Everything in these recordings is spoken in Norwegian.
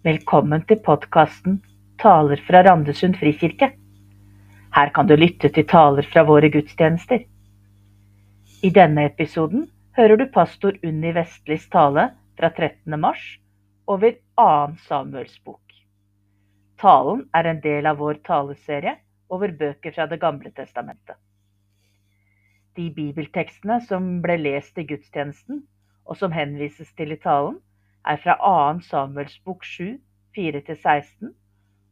Velkommen til podkasten Taler fra Randesund frikirke. Her kan du lytte til taler fra våre gudstjenester. I denne episoden hører du pastor Unni Vestlis tale fra 13. mars over 2. Samuels bok. Talen er en del av vår taleserie over bøker fra Det gamle testamentet. De bibeltekstene som ble lest i gudstjenesten, og som henvises til i talen, er fra 2. Samuels bok 7, 4-16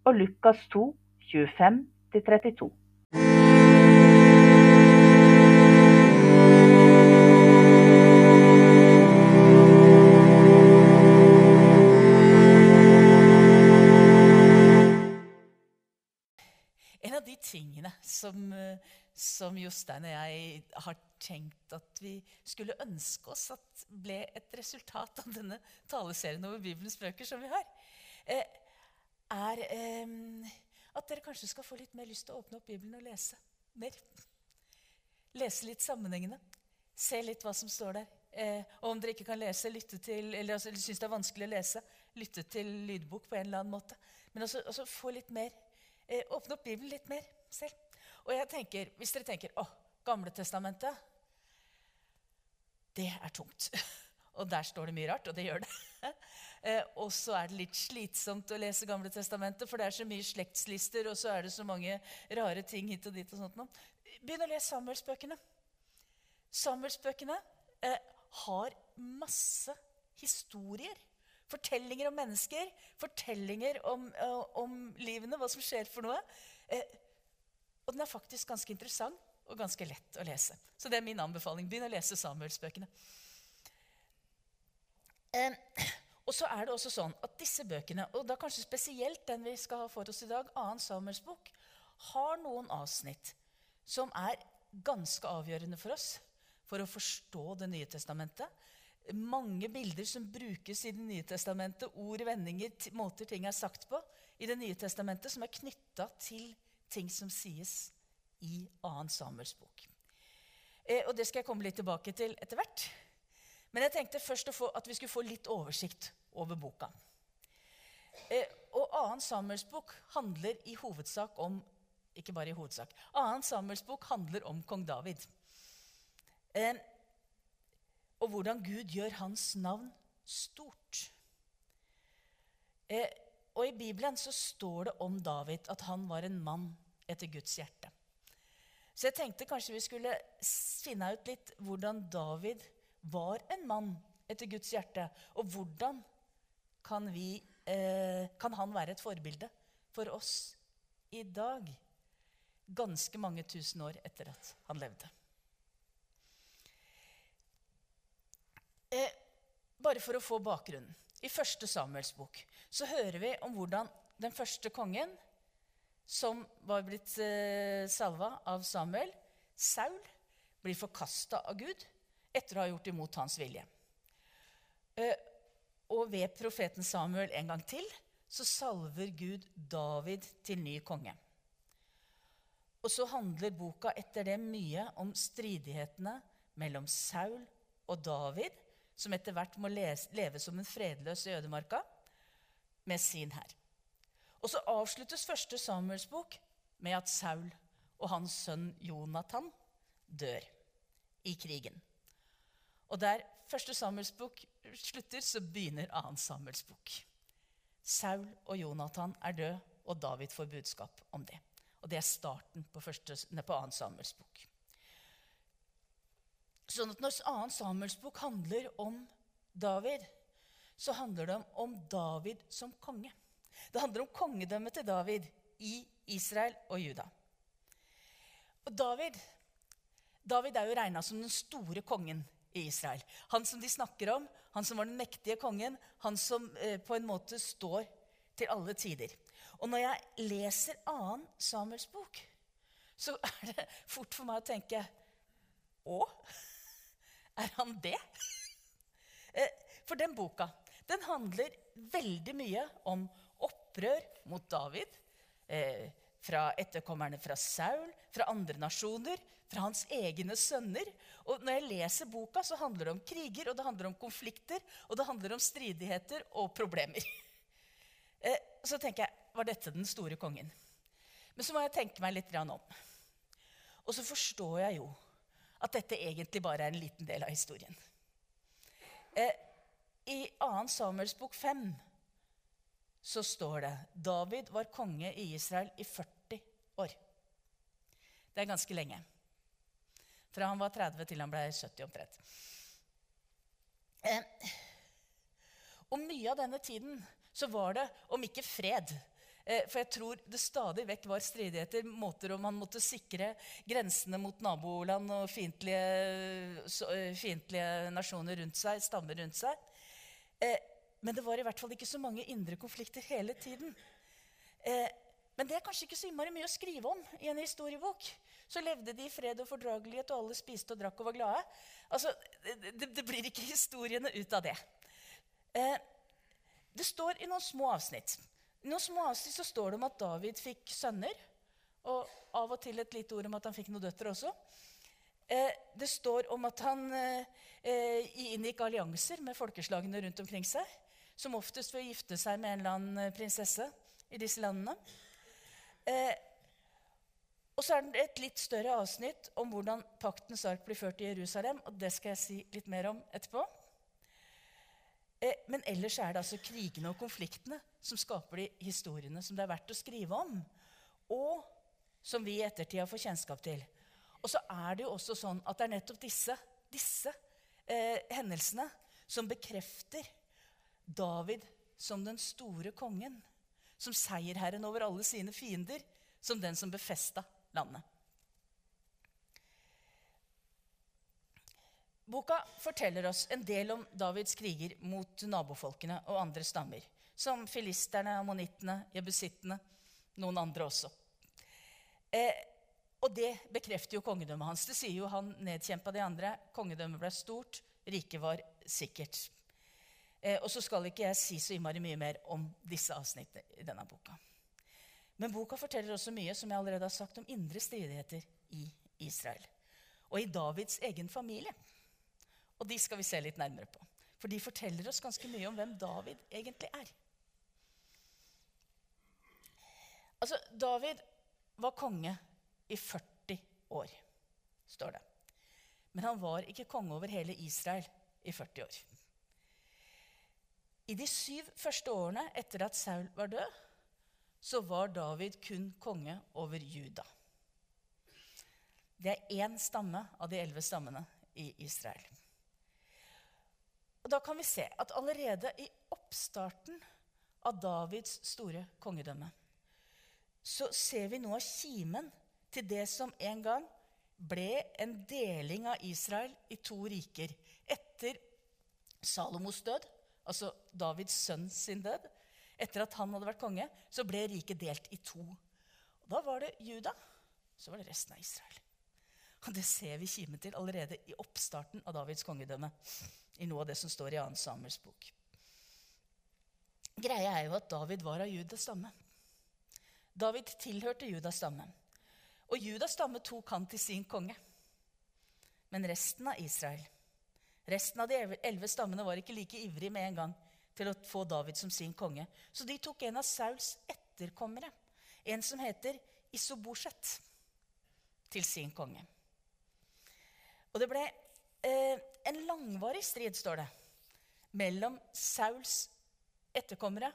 og Lukas 2, 25-32. En av de tingene som, eh, som Jostein og jeg har tenkt at vi skulle ønske oss at ble et resultat av denne taleserien over Bibelens bøker som vi har, eh, er eh, at dere kanskje skal få litt mer lyst til å åpne opp Bibelen og lese mer. Lese litt sammenhengende. Se litt hva som står der. Eh, og om dere ikke kan lese, lytte til, eller altså, syns det er vanskelig å lese, lytte til lydbok på en eller annen måte. Men altså, altså få litt mer åpne opp Bibelen litt mer selv. Og jeg tenker, Hvis dere tenker å, Gamle testamentet, det er tungt. Og der står det mye rart, og det gjør det. Eh, og så er det litt slitsomt å lese Gamle testamentet, for det er så mye slektslister, og så er det så mange rare ting hit og dit. og sånt. Begynn å lese Samuelsbøkene. Samuelsbøkene eh, har masse historier. Fortellinger om mennesker, fortellinger om, eh, om livene, hva som skjer for noe. Eh, og den er faktisk ganske interessant og ganske lett å lese. Så det er min anbefaling. Begynn å lese Samuelsbøkene. Eh, og så er det også sånn at disse bøkene, og da kanskje spesielt den vi skal ha for oss i dag, 2. Samuels bok, har noen avsnitt som er ganske avgjørende for oss for å forstå Det nye testamentet. Mange bilder som brukes i Det nye testamentet, ord, vendinger, måter ting er sagt på i Det nye testamentet, som er knytta til ting som sies i 2. Samuels bok. Eh, og Det skal jeg komme litt tilbake til etter hvert. Men jeg tenkte først få, at vi skulle få litt oversikt over boka. Eh, og 2. Samuels bok handler i hovedsak om Ikke bare i hovedsak. 2. Samuels bok handler om kong David. Eh, og hvordan Gud gjør hans navn stort. Eh, og I Bibelen så står det om David at han var en mann etter Guds hjerte. Så jeg tenkte kanskje vi skulle finne ut litt hvordan David var en mann etter Guds hjerte. Og hvordan kan, vi, eh, kan han være et forbilde for oss i dag? Ganske mange tusen år etter at han levde. Eh, bare for å få bakgrunnen. I første Samuels bok så hører vi om hvordan den første kongen, som var blitt eh, salva av Samuel, Saul, blir forkasta av Gud etter å ha gjort imot hans vilje. Eh, og ved profeten Samuel en gang til så salver Gud David til ny konge. Og så handler boka etter det mye om stridighetene mellom Saul og David, som etter hvert må leve som en fredløs i ødemarka med sin hær. Og så avsluttes første Samuels bok med at Saul og hans sønn Jonathan dør i krigen. Og der første Samuels bok slutter, så begynner annen Samuels bok. Saul og Jonathan er død, og David får budskap om det. Og det er starten på, første, på annen Samuels bok. Sånn at Når annen Samuels bok handler om David, så handler det om David som konge. Det handler om kongedømmet til David i Israel og Juda. Og David, David er jo regna som den store kongen i Israel. Han som de snakker om, han som var den mektige kongen, han som eh, på en måte står til alle tider. Og når jeg leser annen Samuels bok, så er det fort for meg å tenke Å? Er han det? Eh, for den boka den handler veldig mye om opprør mot David. Eh, fra etterkommerne fra Saul, fra andre nasjoner, fra hans egne sønner. Og når jeg leser boka, så handler det om kriger, og det handler om konflikter, og det handler om stridigheter og problemer. Og så tenker jeg, var dette den store kongen? Men så må jeg tenke meg litt om. Og så forstår jeg jo at dette egentlig bare er en liten del av historien. Eh, I 2. Samuels bok 5 så står det David var konge i Israel i 40 år. Det er ganske lenge. Fra han var 30 til han ble 70 omtrent. Eh, og mye av denne tiden så var det, om ikke fred For jeg tror det stadig vekk var stridigheter, måter om man måtte sikre grensene mot naboland og fiendtlige, eh, fiendtlige nasjoner rundt seg, stammer rundt seg. Eh, men det var i hvert fall ikke så mange indre konflikter hele tiden. Men det er kanskje ikke så innmari mye å skrive om i en historiebok. Så levde de i fred og fordragelighet, og alle spiste og drakk og var glade. Altså, det, det blir ikke historiene ut av det. Eh, det står i noen små avsnitt. I noen små avsnitt så står det om at David fikk sønner. Og av og til et lite ord om at han fikk noen døtre også. Eh, det står om at han eh, inngikk allianser med folkeslagene rundt omkring seg. Som oftest ved å gifte seg med en eller annen prinsesse i disse landene. Og så er det et litt større avsnitt om hvordan paktens ark blir ført i Jerusalem. og Det skal jeg si litt mer om etterpå. Eh, men ellers er det altså krigene og konfliktene som skaper de historiene som det er verdt å skrive om. Og som vi i ettertida får kjennskap til. Og så er det jo også sånn at det er nettopp disse, disse eh, hendelsene som bekrefter David som den store kongen. Som seierherren over alle sine fiender. Som den som befesta landet. Boka forteller oss en del om Davids kriger mot nabofolkene og andre stammer. Som filisterne, ammonittene, jebusittene, noen andre også. Eh, og det bekrefter jo kongedømmet hans. Det sier jo han nedkjempa de andre. Kongedømmet ble stort, riket var sikkert. Eh, og så skal ikke jeg si så innmari mye mer om disse avsnittene i denne boka. Men boka forteller også mye som jeg allerede har sagt, om indre stridigheter i Israel. Og i Davids egen familie. Og de skal vi se litt nærmere på. For de forteller oss ganske mye om hvem David egentlig er. Altså, David var konge i 40 år, står det. Men han var ikke konge over hele Israel i 40 år. I de syv første årene etter at Saul var død, så var David kun konge over Juda. Det er én stamme av de elleve stammene i Israel. Og Da kan vi se at allerede i oppstarten av Davids store kongedømme så ser vi noe av kimen til det som en gang ble en deling av Israel i to riker. Etter Salomos død, altså Davids sønn sin død, etter at han hadde vært konge, så ble riket delt i to. Og da var det Juda, så var det resten av Israel. Og Det ser vi kimen til allerede i oppstarten av Davids kongedømme. I noe av det som står i 2. Samuels bok. Greia er jo at David var av Judas stamme. David tilhørte Judas stamme. Og Judas stamme tok han til sin konge. Men resten av Israel, resten av de elleve stammene, var ikke like ivrig med en gang til å få David som sin konge. Så de tok en av Sauls etterkommere, en som heter Isobosjet, til sin konge. Og det ble eh, en langvarig strid, står det, mellom Sauls etterkommere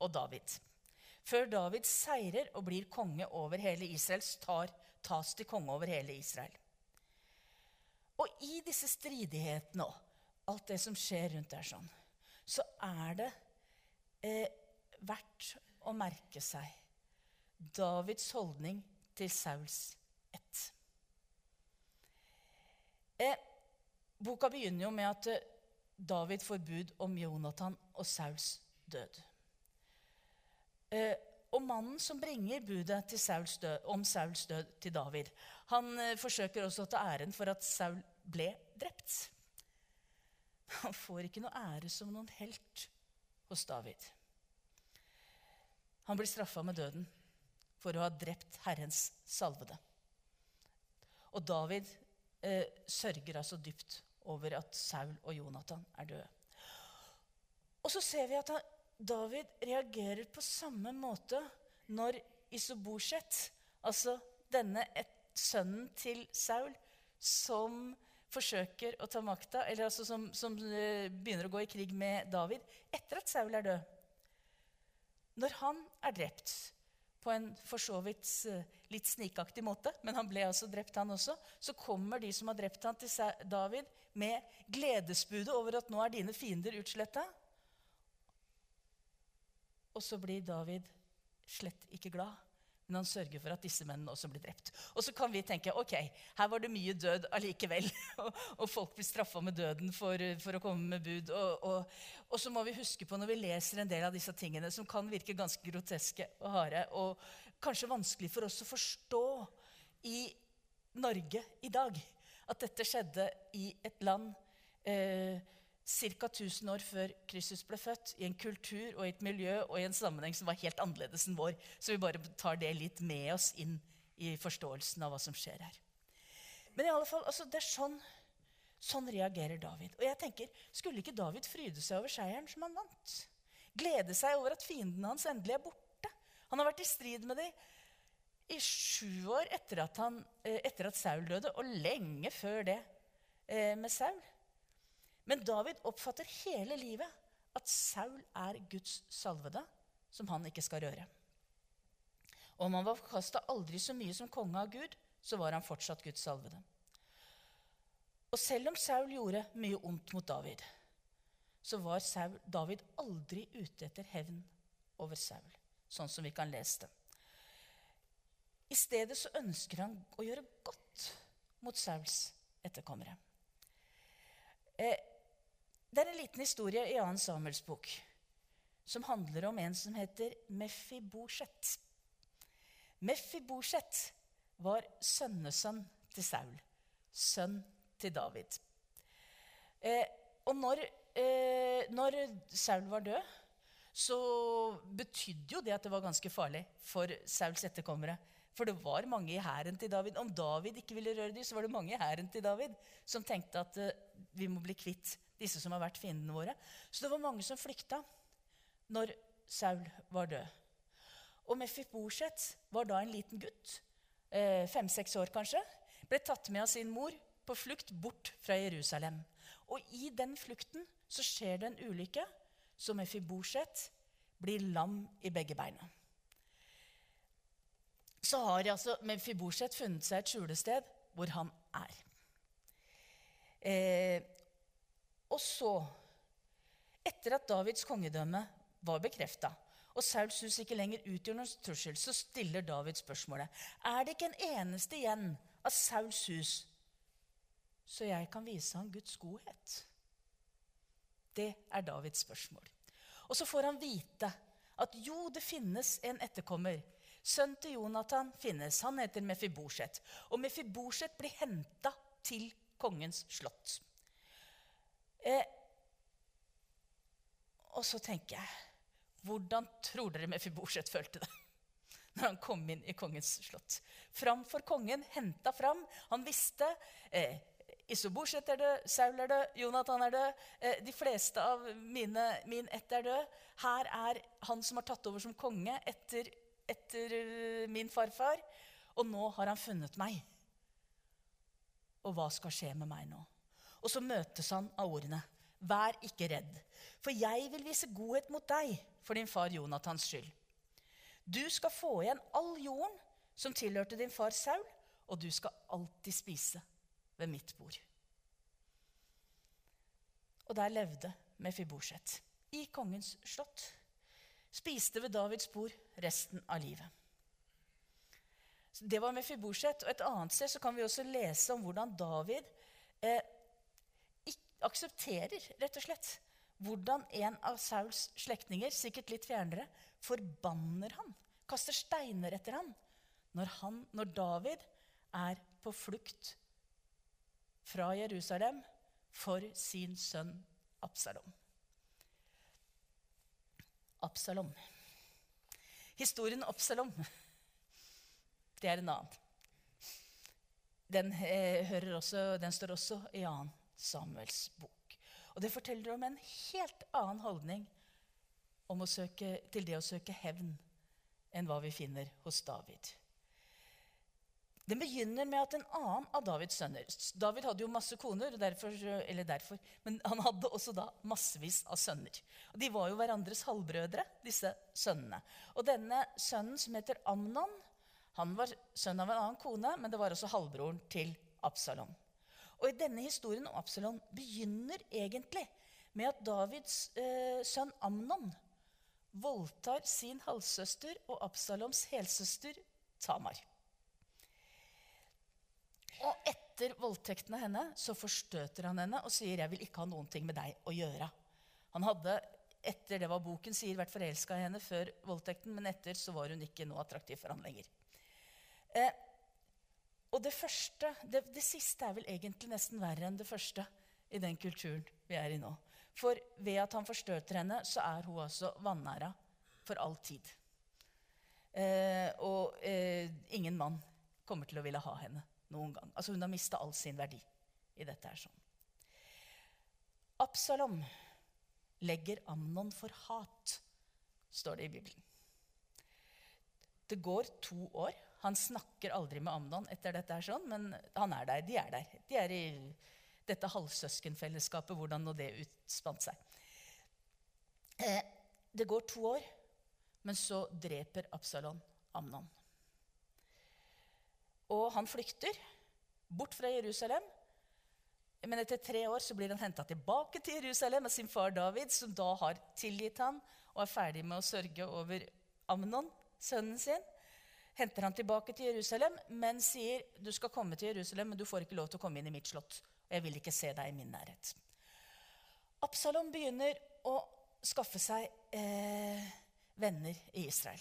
og David. Før David seirer og blir konge over hele Israel, tar, tas til konge over hele Israel. Og i disse stridighetene og alt det som skjer rundt der, sånn, så er det eh, verdt å merke seg Davids holdning til Sauls ett. Eh, boka begynner jo med at eh, David får bud om Jonathan og Sauls død. Eh, og mannen som bringer budet Sauls død, om Sauls død til David, han eh, forsøker også å ta æren for at Saul ble drept. Han får ikke noe ære som noen helt hos David. Han blir straffa med døden for å ha drept Herrens salvede. Og David eh, sørger altså dypt over at Saul og Jonathan er døde. Og så ser vi at han, David reagerer på samme måte når Isobosjet, altså denne et, sønnen til Saul, som forsøker å ta makta, eller altså som, som uh, begynner å gå i krig med David etter at Saul er død Når han er drept på en for så vidt uh, litt snikaktig måte, men han ble altså drept, han også, så kommer de som har drept han til David, med gledesbudet over at nå er dine fiender utsletta. Og så blir David slett ikke glad. Men han sørger for at disse mennene også blir drept. Og så kan vi tenke ok, her var det mye død allikevel. og, og, folk blir straffa med døden for, for, å komme med bud. Og, og, og, så må vi huske på når vi leser en del av disse tingene, som kan virke ganske groteske og harde, og kanskje vanskelig for oss å forstå i Norge i dag, at dette skjedde i et land eh, ca. 1000 år før Kristus ble født, i en kultur og i et miljø og i en sammenheng som var helt annerledes enn vår. Så vi bare tar det litt med oss inn i forståelsen av hva som skjer her. Men i alle fall, altså, det er sånn, sånn reagerer David. Og jeg tenker, Skulle ikke David fryde seg over seieren som han vant? Glede seg over at fienden hans endelig er borte? Han har vært i strid med dem i sju år etter at, han, eh, etter at Saul døde, og lenge før det eh, med Saul. Men David oppfatter hele livet at Saul er Guds salvede, som han ikke skal røre. Om han var forkasta aldri så mye som konge av Gud, så var han fortsatt Guds salvede. Og selv om Saul gjorde mye ondt mot David, så var Saul, David aldri ute etter hevn over Saul, sånn som vi kan lese det. I stedet så ønsker han å gjøre godt mot Sauls etterkommere. Eh, det er en liten historie i 2. Samuels bok som handler om en som heter Mefibosjet. Mefibosjet var sønnesønn til Saul, sønn til David. Eh, og når, eh, når, Saul var død, så betydde jo det at det var ganske farlig for Sauls etterkommere. For det var mange i hæren til David. Om David ikke ville røre dem, så var det mange i hæren til David som tenkte at eh, vi må bli kvitt disse som har vært fiendene våre. Så det var mange som flykta når Saul var død. Og Mefiboset var da en liten gutt, eh, fem-seks år kanskje, ble tatt med av sin mor på flukt bort fra Jerusalem. Og i den flukten så skjer det en ulykke, så Mefiboset blir lam i begge beina. Så har altså Mefiboset funnet seg et skjulested hvor han er. Eh, og så, etter at Davids kongedømme var bekrefta, og Sauls hus ikke lenger utgjør noen trussel, så stiller David spørsmålet er det ikke en eneste igjen av Sauls hus, så jeg kan vise ham Guds godhet. Det er Davids spørsmål. Og så får han vite at jo, det finnes en etterkommer. Sønnen til Jonathan finnes. Han heter Mefibosjet. Og Mefibosjet blir henta til kongens slott. Eh, og så tenker jeg Hvordan tror dere Mefibosjet følte det? Når han kom inn i kongens slott. Framfor kongen, henta fram. Han visste eh, Isobosjet er død, Saul er død, Jonathan er død. Eh, de fleste av mine, min ett er død. Her er han som har tatt over som konge etter, etter uh, min farfar. Og nå har han funnet meg. Og hva skal skje med meg nå? Og så møtes han av ordene. Vær ikke redd, for jeg vil vise godhet mot deg for din far Jonathans skyld. Du skal få igjen all jorden som tilhørte din far Saul, og du skal alltid spise ved mitt bord. Og der levde Mefibosjet, i kongens slott. Spiste ved Davids bord resten av livet. Det var Mefibosjet. Og et annet sted så kan vi også lese om hvordan David eh, aksepterer rett og slett hvordan en av Sauls slektninger, sikkert litt fjernere, forbanner han, kaster steiner etter han, når, han, når David er på flukt fra Jerusalem for sin sønn Absalom. Absalom. Historien Absalom, det er en annen. Den, eh, også, den står også i annen Samuels bok. Og Det forteller om en helt annen holdning søke, til det å søke hevn enn hva vi finner hos David. Den begynner med at en annen av Davids sønner David hadde jo masse koner, derfor, derfor, men han hadde også da massevis av sønner. Og De var jo hverandres halvbrødre, disse sønnene. Og denne sønnen, som heter Amnon, han var sønn av en annen kone, men det var også halvbroren til Absalom. Og i denne historien om Absalom begynner egentlig med at Davids eh, sønn Amnon voldtar sin halvsøster og Absaloms helsøster Tamar. Og etter voldtekten av henne så forstøter han henne og sier 'jeg vil ikke ha noen ting med deg å gjøre'. Han hadde, etter det var boken sier, vært forelska i henne før voldtekten, men etter så var hun ikke noe attraktiv for han lenger. Eh, og det første, det, det, siste er vel egentlig nesten verre enn det første i den kulturen vi er i nå. For ved at han forstøter henne, så er hun altså vanæra for all tid. Eh, og eh, ingen mann kommer til å ville ha henne noen gang. Altså Hun har mista all sin verdi i dette. her sånn. Absalom legger Amnon for hat, står det i Bibelen. Det går to år. Han snakker aldri med Amnon etter dette, her sånn, men han er der. De er der. De er i dette halvsøskenfellesskapet, hvordan nå det utspant seg. Eh, det går to år, men så dreper Absalon Amnon. Og han flykter bort fra Jerusalem. Men etter tre år så blir han henta tilbake til Jerusalem av sin far David, som da har tilgitt han og er ferdig med å sørge over Amnon, sønnen sin. Henter han tilbake til Jerusalem, men sier du skal komme til Jerusalem, men du får ikke lov til å komme inn i mitt slott. Og jeg vil ikke se deg i min nærhet. Absalom begynner å skaffe seg eh, venner i Israel.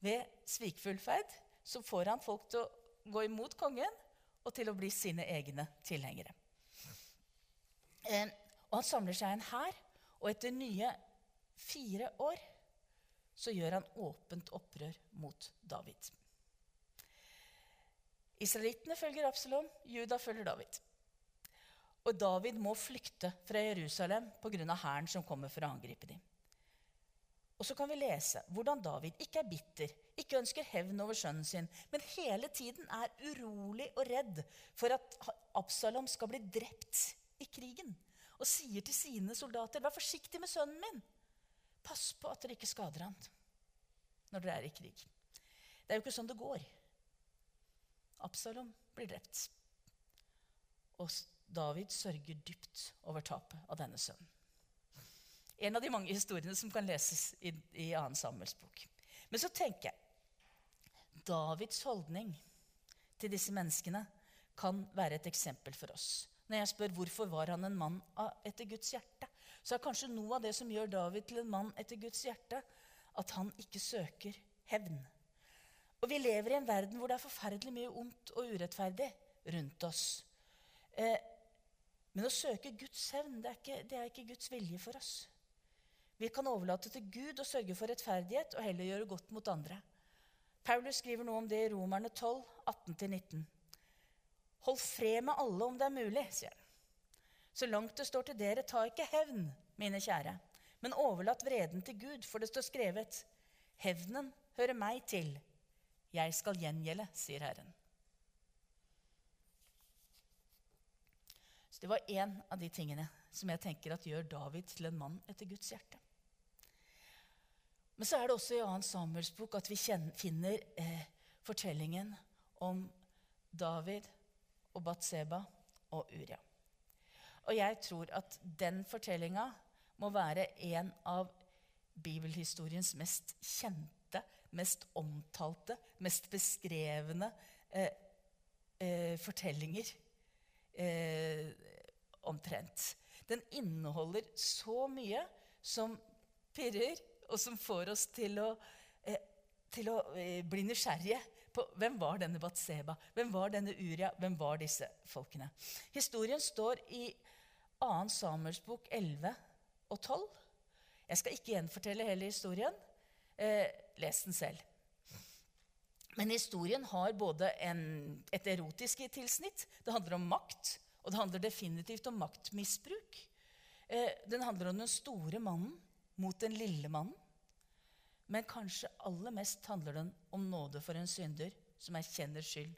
Ved svikfull ferd så får han folk til å gå imot kongen og til å bli sine egne tilhengere. Eh, og han samler seg en hær, og etter nye fire år så gjør han åpent opprør mot David. Israelittene følger Absalom, Juda følger David. Og David må flykte fra Jerusalem pga. hæren som kommer for å angripe dem. Og så kan vi lese hvordan David ikke er bitter, ikke ønsker hevn over sønnen sin, men hele tiden er urolig og redd for at Absalom skal bli drept i krigen. Og sier til sine soldater, 'Vær forsiktig med sønnen min.' Pass på at dere ikke skader han når dere er i krig. Det er jo ikke sånn det går. Absalom blir drept. Og David sørger dypt over tapet av denne sønnen. En av de mange historiene som kan leses i, i 2. Samuels bok. Men så tenker jeg Davids holdning til disse menneskene kan være et eksempel for oss. Når jeg spør hvorfor var han en mann etter Guds hjerte, så er kanskje noe av det som gjør David til en mann etter Guds hjerte, at han ikke søker hevn. Og vi lever i en verden hvor det er forferdelig mye ondt og urettferdig rundt oss. Eh, men å søke Guds hevn, det er, ikke, det er ikke Guds vilje for oss. Vi kan overlate til Gud å sørge for rettferdighet og heller gjøre godt mot andre. Paulus skriver noe om det i Romerne 12, 18-19. Hold fred med alle om det er mulig, sier han. Så langt det står til dere, ta ikke hevn, mine kjære, men overlat vreden til Gud, for det står skrevet:" Hevnen hører meg til. Jeg skal gjengjelde, sier Herren. Så Det var én av de tingene som jeg tenker at gjør David til en mann etter Guds hjerte. Men så er det også i 2. Samuels bok at vi finner eh, fortellingen om David og Batseba og Uria. Og jeg tror at den fortellinga må være en av bibelhistoriens mest kjente, mest omtalte, mest beskrevne eh, eh, fortellinger. Eh, omtrent. Den inneholder så mye som pirrer og som får oss til å, eh, til å eh, bli nysgjerrige på hvem var denne Batseba, hvem var denne Uria, hvem var disse folkene. Historien står i 2. Samuels bok 11 og 12. Jeg skal ikke gjenfortelle hele historien. Eh, les den selv. Men historien har både en, et erotisk tilsnitt, det handler om makt, og det handler definitivt om maktmisbruk. Eh, den handler om den store mannen mot den lille mannen. Men kanskje aller mest handler den om nåde for en synder som erkjenner skyld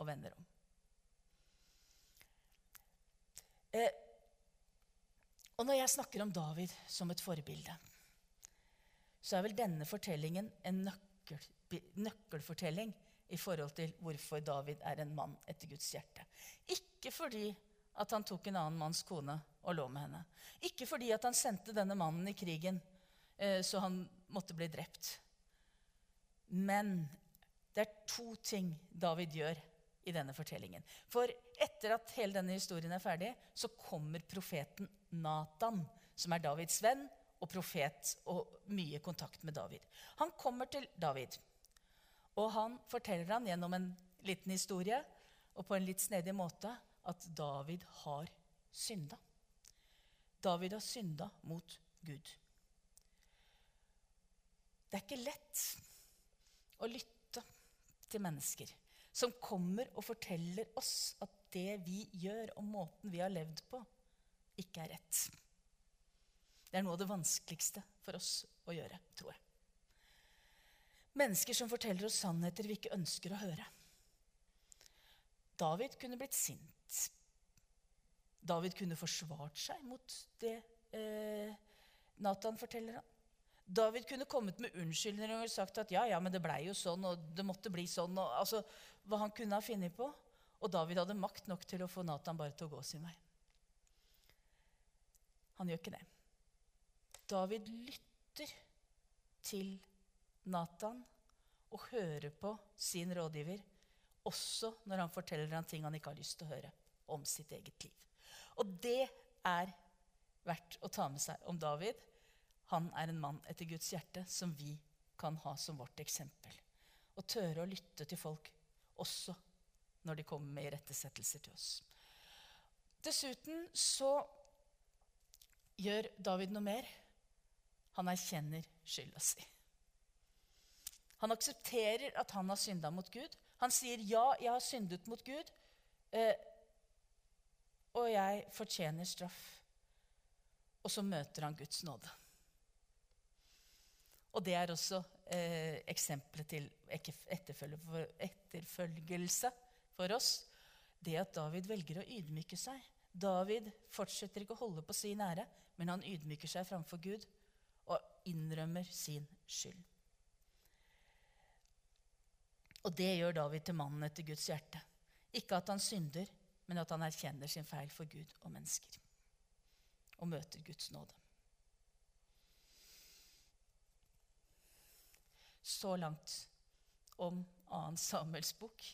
og vender om. Eh, og når jeg snakker om David som et forbilde, så er vel denne fortellingen en nøkkel, nøkkelfortelling i forhold til hvorfor David er en mann etter Guds hjerte. Ikke fordi at han tok en annen manns kone og lå med henne. Ikke fordi at han sendte denne mannen i krigen eh, så han måtte bli drept. Men det er to ting David gjør i denne fortellingen. For etter at hele denne historien er ferdig, så kommer profeten Natan, som er Davids venn og profet og mye kontakt med David. Han kommer til David, og han forteller han gjennom en liten historie og på en litt snedig måte at David har synda. David har synda mot Gud. Det er ikke lett å lytte til mennesker som kommer og forteller oss at det vi gjør, og måten vi har levd på, ikke er rett. Det er noe av det vanskeligste for oss å gjøre, tror jeg. Mennesker som forteller oss sannheter vi ikke ønsker å høre. David kunne blitt sint. David kunne forsvart seg mot det eh, Nathan forteller ham. David kunne kommet med unnskyldninger og sagt at ja, ja, men det blei jo sånn, og det måtte bli sånn. Og, altså, hva han kunne ha funnet på. Og David hadde makt nok til å få Nathan bare til å gå sin vei. Han gjør ikke det. David lytter til Nathan og hører på sin rådgiver, også når han forteller ham ting han ikke har lyst til å høre om sitt eget liv. Og det er verdt å ta med seg om David han er en mann etter Guds hjerte som vi kan ha som vårt eksempel. Og tørre å lytte til folk også når de kommer med irettesettelser til oss. Dessuten så gjør David noe mer. Han erkjenner skylda si. Han aksepterer at han har synda mot Gud. Han sier 'ja, jeg har syndet mot Gud', eh, og jeg fortjener straff. Og så møter han Guds nåde. Og det er også eh, eksempelet til etterfølgelse for oss. Det at David velger å ydmyke seg. David fortsetter ikke å holde på sin ære, men han ydmyker seg framfor Gud og innrømmer sin skyld. Og det gjør David til mannen etter Guds hjerte. Ikke at han synder, men at han erkjenner sin feil for Gud og mennesker. Og møter Guds nåde. Så langt om 2. Samuels bok.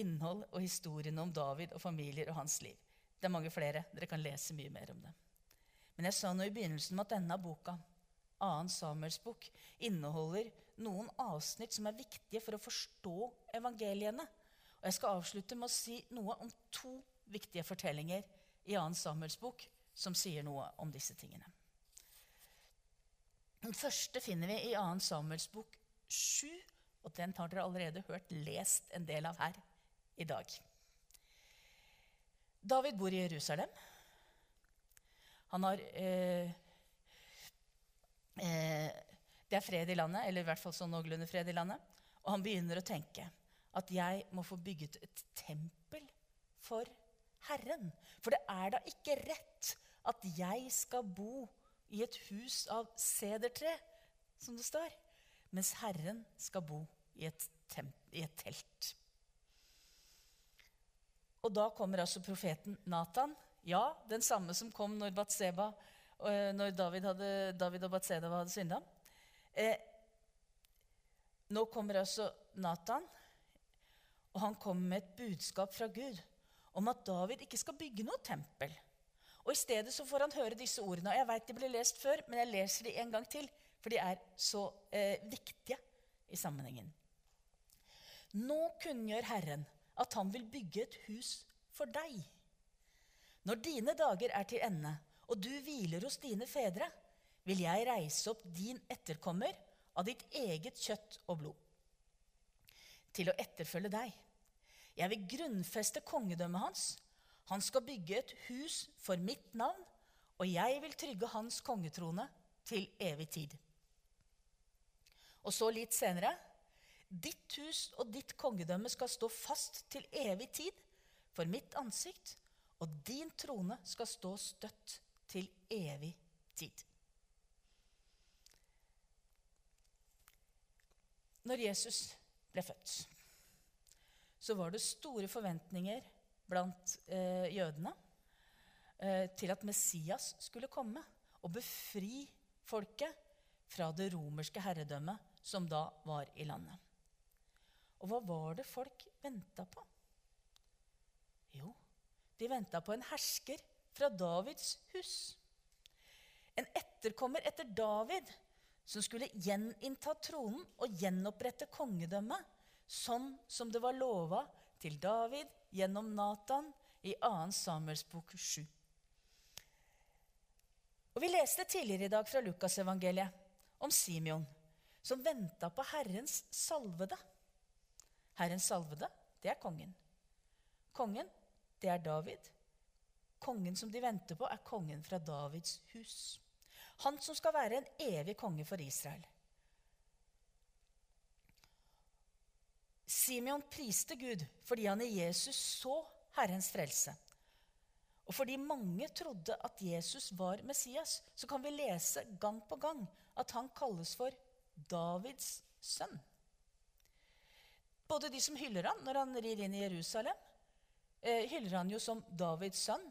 Innhold og historien om David og familier og hans liv. Det er mange flere. Dere kan lese mye mer om det. Men jeg sa nå i begynnelsen med at denne boka, 2. Samuels bok, inneholder noen avsnitt som er viktige for å forstå evangeliene. Og jeg skal avslutte med å si noe om to viktige fortellinger i 2. Samuels bok som sier noe om disse tingene. Den første finner vi i 2. Samuels bok 7, og den har dere allerede hørt lest en del av her i dag. David bor i Jerusalem. Han har eh, eh, Det er fred i landet, eller i hvert fall sånn noenlunde fred i landet. Og han begynner å tenke at jeg må få bygget et tempel for Herren. For det er da ikke rett at jeg skal bo i et hus av sedertre, som det står mens Herren skal bo i et, i et telt. Og da kommer altså profeten Natan. Ja, den samme som kom når, Batseba, eh, når David, hadde, David, og Batseba hadde synda. Eh, nå kommer altså Nathan, og han kommer med et budskap fra Gud om at David ikke skal bygge noe tempel. Og I stedet så får han høre disse ordene. og Jeg vet de ble lest før, men jeg leser de en gang til. For de er så eh, viktige i sammenhengen. Nå kunngjør Herren at han vil bygge et hus for deg. Når dine dager er til ende, og du hviler hos dine fedre, vil jeg reise opp din etterkommer av ditt eget kjøtt og blod, til å etterfølge deg. Jeg vil grunnfeste kongedømmet hans. Han skal bygge et hus for mitt navn, og jeg vil trygge hans kongetrone til evig tid. Og så litt senere Ditt hus og ditt kongedømme skal stå fast til evig tid for mitt ansikt, og din trone skal stå støtt til evig tid. Når Jesus ble født, så var det store forventninger blant eh, jødene eh, til at Messias skulle komme og befri folket fra det romerske herredømmet som da var i landet. Og hva var det folk venta på? Jo, de venta på en hersker fra Davids hus. En etterkommer etter David som skulle gjeninnta tronen og gjenopprette kongedømmet, sånn som det var lova til David gjennom Natan i 2. Samuels bok 7. Og Vi leste tidligere i dag fra Lukasevangeliet om Simeon, som venta på Herrens salvede. Herrens salvede, det er kongen. Kongen, det er David. Kongen som de venter på, er kongen fra Davids hus. Han som skal være en evig konge for Israel. Simeon priste Gud fordi han i Jesus så Herrens frelse. Og fordi mange trodde at Jesus var Messias, så kan vi lese gang på gang at han kalles for Davids sønn. Både de som hyller han når han rir inn i Jerusalem, eh, hyller han jo som Davids sønn.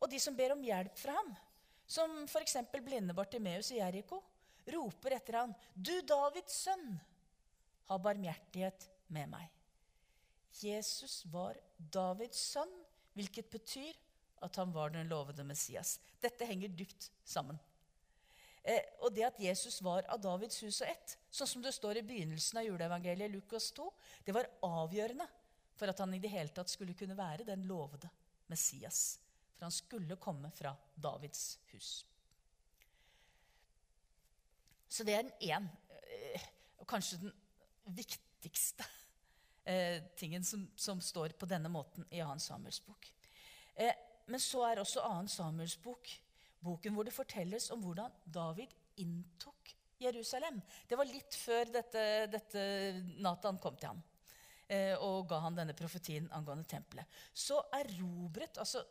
Og de som ber om hjelp fra ham, som f.eks. blinde Bartimeus i Jeriko, roper etter han, 'Du Davids sønn, ha barmhjertighet med meg.' Jesus var Davids sønn, hvilket betyr at han var den lovede Messias. Dette henger dypt sammen. Eh, og det at Jesus var av Davids hus og ett, sånn som det står i begynnelsen av juleevangeliet Lukas 2, det var avgjørende for at han i det hele tatt skulle kunne være den lovede Messias. For han skulle komme fra Davids hus. Så det er den én, eh, og kanskje den viktigste eh, tingen som, som, står på denne måten i 2. Samuels bok. Eh, men så er også 2. Samuels bok boken hvor det fortelles om hvordan David inntok Jerusalem. Det var litt før dette, dette Nathan kom til ham og ga han denne profetien angående tempelet. Så erobret altså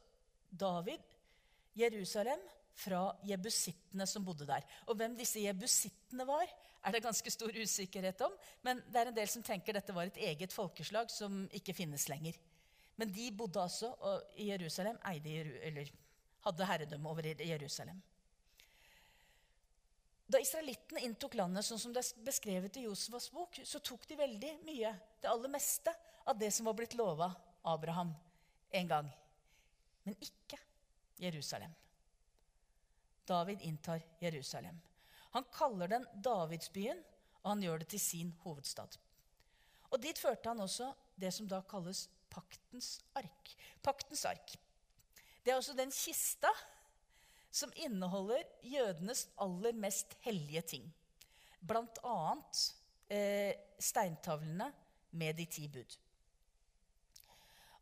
David Jerusalem fra jebusittene som bodde der. Og hvem disse jebusittene var, er det ganske stor usikkerhet om. Men det er en del som tenker dette var et eget folkeslag som ikke finnes lenger. Men de bodde altså i Jerusalem, eide, eller hadde herredømme over Jerusalem. Da israelittene inntok landet sånn som det er beskrevet i Josefas bok, så tok de veldig mye, det aller meste, av det som var blitt lova Abraham en gang. Men ikke Jerusalem. David inntar Jerusalem. Han kaller den Davidsbyen, og han gjør det til sin hovedstad. Og Dit førte han også det som da kalles paktens ark. Paktens ark. Det er også den kista som inneholder jødenes aller mest hellige ting. Annet eh, steintavlene med de ti bud.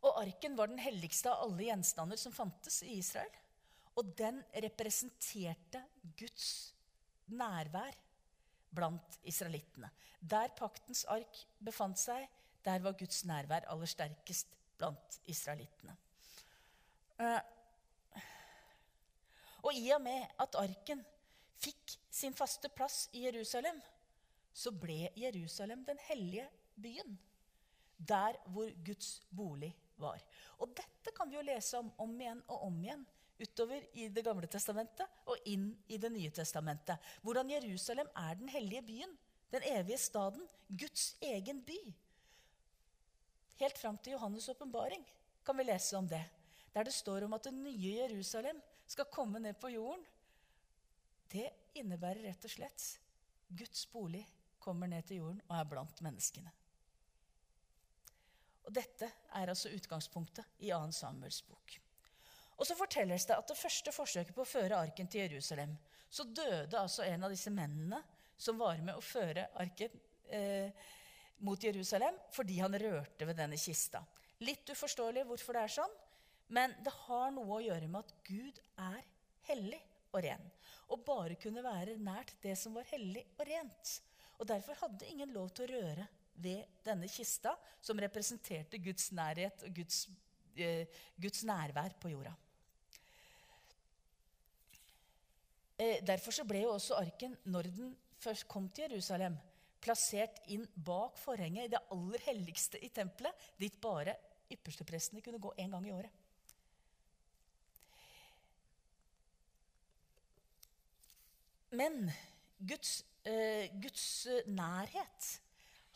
Og arken var den helligste av alle gjenstander som fantes i Israel. Og den representerte Guds nærvær blant israelittene. Der paktens ark befant seg, der var Guds nærvær aller sterkest blant israelittene. Eh, og i og med at arken fikk sin faste plass i Jerusalem, så ble Jerusalem den hellige byen. Der hvor Guds bolig var. Og dette kan vi jo lese om om igjen og om igjen utover i Det gamle testamentet og inn i Det nye testamentet. Hvordan Jerusalem er den hellige byen, den evige staden, Guds egen by. Helt fram til Johannes' åpenbaring kan vi lese om det. Der det står om at det nye Jerusalem skal komme ned på jorden, det innebærer rett og slett Guds bolig kommer ned til jorden og er blant menneskene. Og Dette er altså utgangspunktet i 2. Samuels bok. Og så fortelles det at det første forsøket på å føre arken til Jerusalem, så døde altså en av disse mennene som var med å føre arken eh, mot Jerusalem, fordi han rørte ved denne kista. Litt uforståelig hvorfor det er sånn, men det har noe å gjøre med at Gud er hellig og ren. og bare kunne være nært det som var hellig og rent. Og Derfor hadde ingen lov til å røre ved denne kista, som representerte Guds nærhet og Guds, eh, Guds nærvær på jorda. Eh, derfor så ble jo også arken, når den først kom til Jerusalem, plassert inn bak forhenget i det aller helligste i tempelet, dit bare yppersteprestene kunne gå én gang i året. Men Guds, eh, Guds, nærhet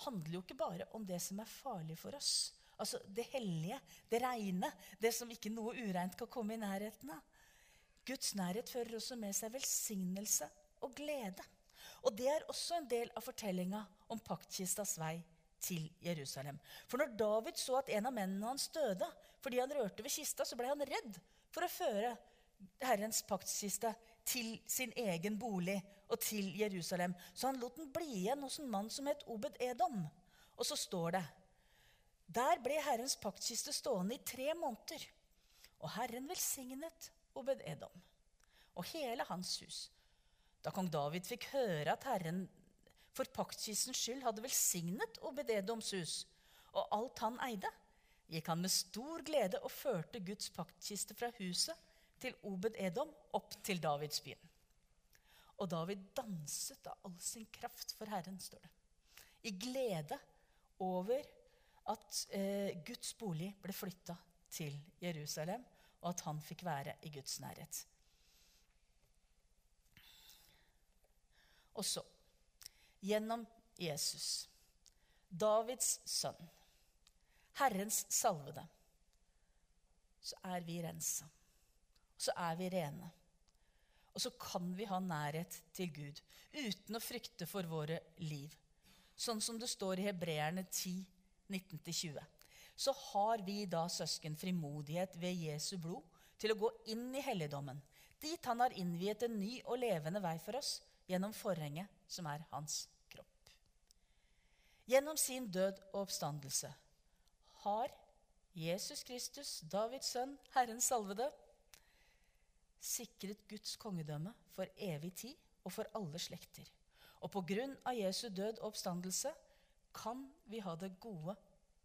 handler jo ikke bare om det som er farlig for oss. Altså det hellige, det reine, det som ikke noe ureint kan komme i nærheten av. Guds nærhet fører også med seg velsignelse og glede. Og det er også en del av fortellinga om paktkistas vei til Jerusalem. For når David så at en av mennene hans døde fordi han rørte ved kista, så ble han redd for å føre Herrens paktskiste til sin egen bolig og til Jerusalem. Så han lot den bli igjen hos en mann som het Obed Edom. Og så står det Der ble Herrens paktkiste stående i tre måneder. Og Herren velsignet Obed Edom og hele hans hus. Da kong David fikk høre at Herren for paktkistens skyld hadde velsignet Obed Edoms hus og alt han eide, gikk han med stor glede og førte Guds paktkiste fra huset til Obed Edom opp til Davids byen. Og David danset av all sin kraft for Herren, står det. I glede over at eh, Guds bolig ble flytta til Jerusalem, og at han fikk være i Guds nærhet. Og så, gjennom Jesus, Davids sønn, Herrens salvede, så er vi rensa så er vi rene. Og så kan vi ha nærhet til Gud uten å frykte for våre liv. Sånn som det står i Hebreerne 10, 19-20. Så har vi da, søsken, frimodighet ved Jesu blod til å gå inn i helligdommen, dit han har innviet en ny og levende vei for oss gjennom forhenget, som er hans kropp. Gjennom sin død og oppstandelse har Jesus Kristus, Davids sønn, Herren salvede, sikret Guds kongedømme for evig tid og for alle slekter. Og på grunn av Jesu død og oppstandelse kan vi ha det gode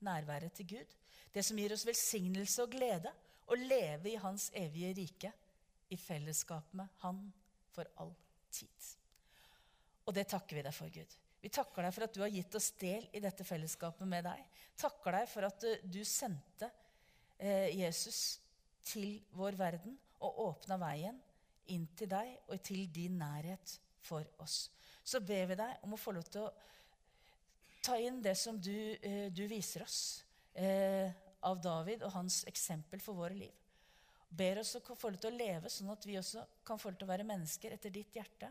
nærværet til Gud, det som gir oss velsignelse og glede, og leve i Hans evige rike, i fellesskap med Han for all tid. Og det takker vi deg for, Gud. Vi takker deg for at du har gitt oss del i dette fellesskapet med deg. Takker deg for at du sendte eh, Jesus til vår verden og åpna veien inn til deg og til din nærhet for oss. Så ber vi deg om å få lov til å ta inn det som du, eh, du viser oss eh, av David og hans eksempel for våre liv. Ber oss å få lov til å leve sånn at vi også kan få lov til å være mennesker etter ditt hjerte.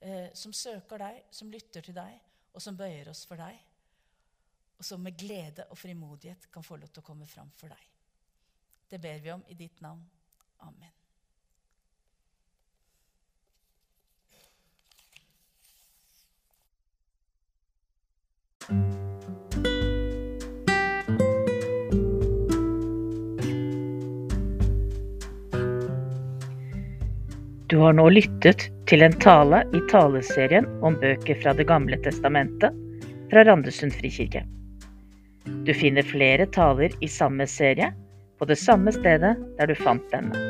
Eh, som søker deg, som lytter til deg, og som bøyer oss for deg. Og som med glede og frimodighet kan få lov til å komme fram for deg. Det ber vi om i ditt navn. Amen. Du har nå lyttet til en tale i taleserien om bøker fra Det gamle testamentet fra Randesund frikirke. Du finner flere taler i samme serie på det samme stedet der du fant denne.